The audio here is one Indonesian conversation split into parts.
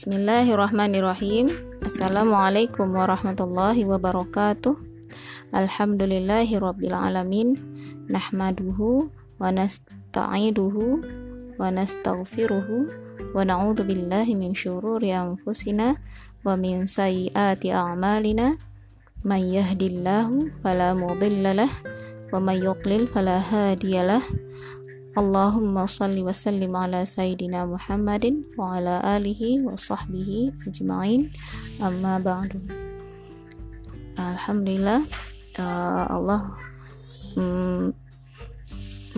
Bismillahirrahmanirrahim. Assalamualaikum warahmatullahi wabarakatuh. Alhamdulillahi rabbil alamin. Nahmaduhu wa nasta'iduhu wa wa na'udzu billahi min syururi anfusina wa min sayyiati a'malina. May yahdillahu fala mudilla lah wa may yudlil fala. Allahumma salli wa sallim ala sayyidina Muhammadin wa ala alihi wa sahbihi ajma'in. Amma ba'du. Alhamdulillah uh, Allah um,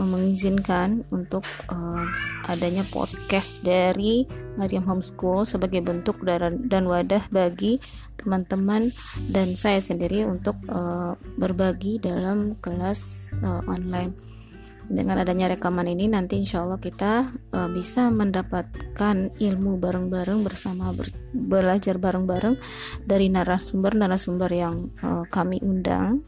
mengizinkan untuk uh, adanya podcast dari Mariam Homeschool sebagai bentuk dan wadah bagi teman-teman dan saya sendiri untuk uh, berbagi dalam kelas uh, online dengan adanya rekaman ini nanti insya Allah kita uh, bisa mendapatkan ilmu bareng-bareng bersama ber belajar bareng-bareng dari narasumber-narasumber yang uh, kami undang.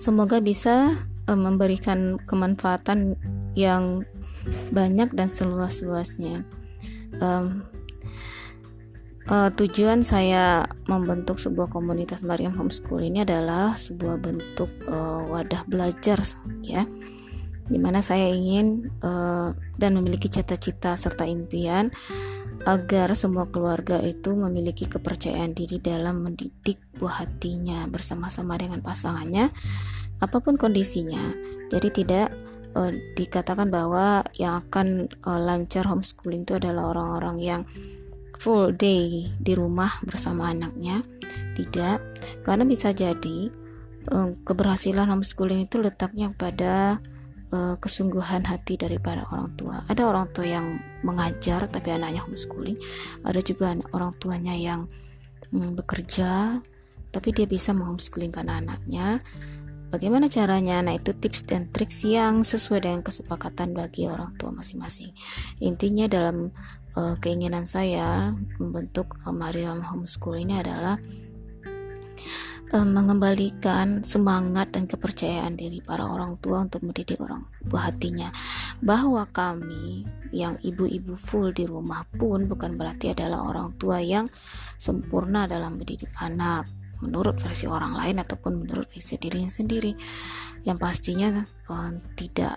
Semoga bisa uh, memberikan kemanfaatan yang banyak dan seluas-luasnya. Um, uh, tujuan saya membentuk sebuah komunitas Mariam Homeschool ini adalah sebuah bentuk uh, wadah belajar ya di mana saya ingin uh, dan memiliki cita-cita serta impian agar semua keluarga itu memiliki kepercayaan diri dalam mendidik buah hatinya bersama-sama dengan pasangannya apa pun kondisinya. Jadi tidak uh, dikatakan bahwa yang akan uh, lancar homeschooling itu adalah orang-orang yang full day di rumah bersama anaknya. Tidak karena bisa jadi uh, keberhasilan homeschooling itu letaknya pada uh, kesungguhan hati daripada orang tua. Ada orang tua yang mengajar tapi anaknya homeschooling. Ada juga orang tuanya yang mm, bekerja tapi dia bisa menghomeschoolingkan anaknya. Bagaimana caranya? Nah, itu tips dan trik yang sesuai dengan kesepakatan bagi orang tua masing-masing. Intinya dalam uh, keinginan saya membentuk uh, Mariam Homeschool ini adalah mengembalikan semangat dan kepercayaan diri para orang tua untuk mendidik orang buah hatinya. Bahwa kami yang ibu-ibu full di rumah pun bukan berarti adalah orang tua yang sempurna dalam mendidik anak menurut versi orang lain ataupun menurut versi dirinya sendiri. Yang pastinya uh, tidak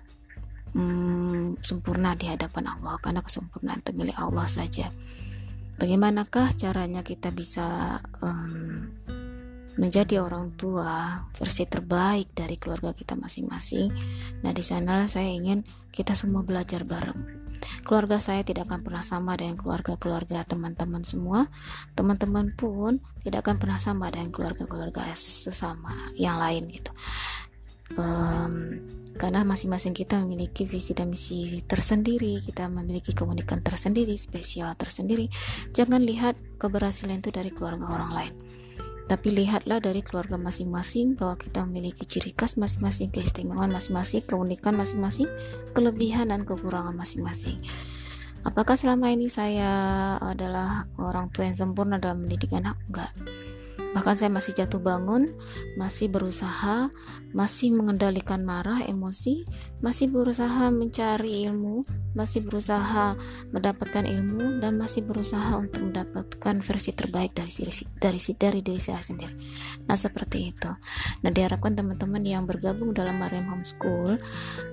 um, sempurna di hadapan Allah karena kesempurnaan itu milik Allah saja. Bagaimanakah caranya kita bisa um, menjadi orang tua versi terbaik dari keluarga kita masing-masing. Nah, di sanalah saya ingin kita semua belajar bareng. Keluarga saya tidak akan pernah sama dengan keluarga-keluarga teman-teman semua. Teman-teman pun tidak akan pernah sama dengan keluarga-keluarga sesama yang lain gitu. Um, karena masing-masing kita memiliki visi dan misi tersendiri, kita memiliki keunikan tersendiri, spesial tersendiri. Jangan lihat keberhasilan itu dari keluarga orang lain tapi lihatlah dari keluarga masing-masing bahwa kita memiliki ciri khas masing-masing, keistimewaan masing-masing, keunikan masing-masing, kelebihan dan kekurangan masing-masing. Apakah selama ini saya adalah orang tua yang sempurna dalam mendidik anak? Enggak bahkan saya masih jatuh bangun masih berusaha masih mengendalikan marah emosi masih berusaha mencari ilmu masih berusaha mendapatkan ilmu dan masih berusaha untuk mendapatkan versi terbaik dari diri dari dari diri saya sendiri. Nah seperti itu. Nah diharapkan teman-teman yang bergabung dalam Mariam Homeschool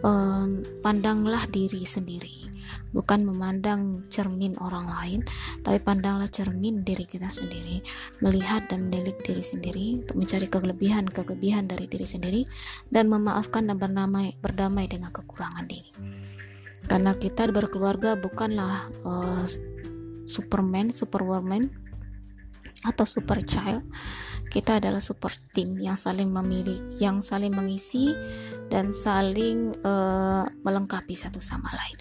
um, pandanglah diri sendiri bukan memandang cermin orang lain, tapi pandanglah cermin diri kita sendiri, melihat dan menilik diri sendiri untuk mencari kelebihan-kelebihan dari diri sendiri dan memaafkan dan berdamai, berdamai dengan kekurangan diri. Karena kita berkeluarga bukanlah uh, Superman, Superwoman atau super child kita adalah super team yang saling memilih yang saling mengisi dan saling uh, melengkapi satu sama lain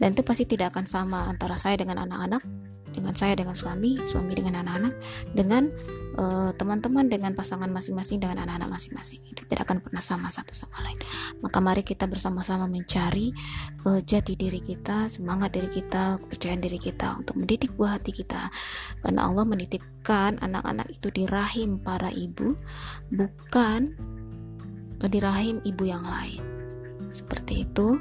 dan itu pasti tidak akan sama antara saya dengan anak-anak dengan saya dengan suami suami dengan anak-anak dengan uh, teman-teman dengan pasangan masing-masing dengan anak-anak masing-masing. Itu tidak akan pernah sama satu sama lain. Maka mari kita bersama-sama mencari uh, jati diri kita semangat diri kita kepercayaan diri kita untuk mendidik buah hati kita. Karena Allah menitipkan anak-anak itu di rahim para ibu bukan di rahim ibu yang lain seperti itu.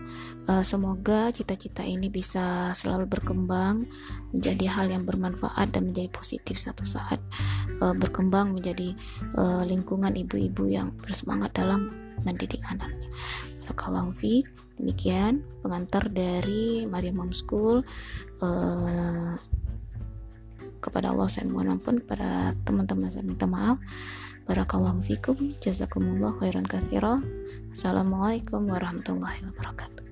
Uh, semoga cita-cita ini bisa selalu berkembang menjadi hal yang bermanfaat dan menjadi positif satu saat uh, berkembang menjadi uh, lingkungan ibu-ibu yang bersemangat dalam mendidik anaknya. Barakallahu fiik demikian pengantar dari Maria Mom School. Kepada Allah saya mohon ampun kepada teman-teman saya minta maaf Barakallahu fikum. Jazakumullah khairan katsira. Assalamualaikum warahmatullahi wabarakatuh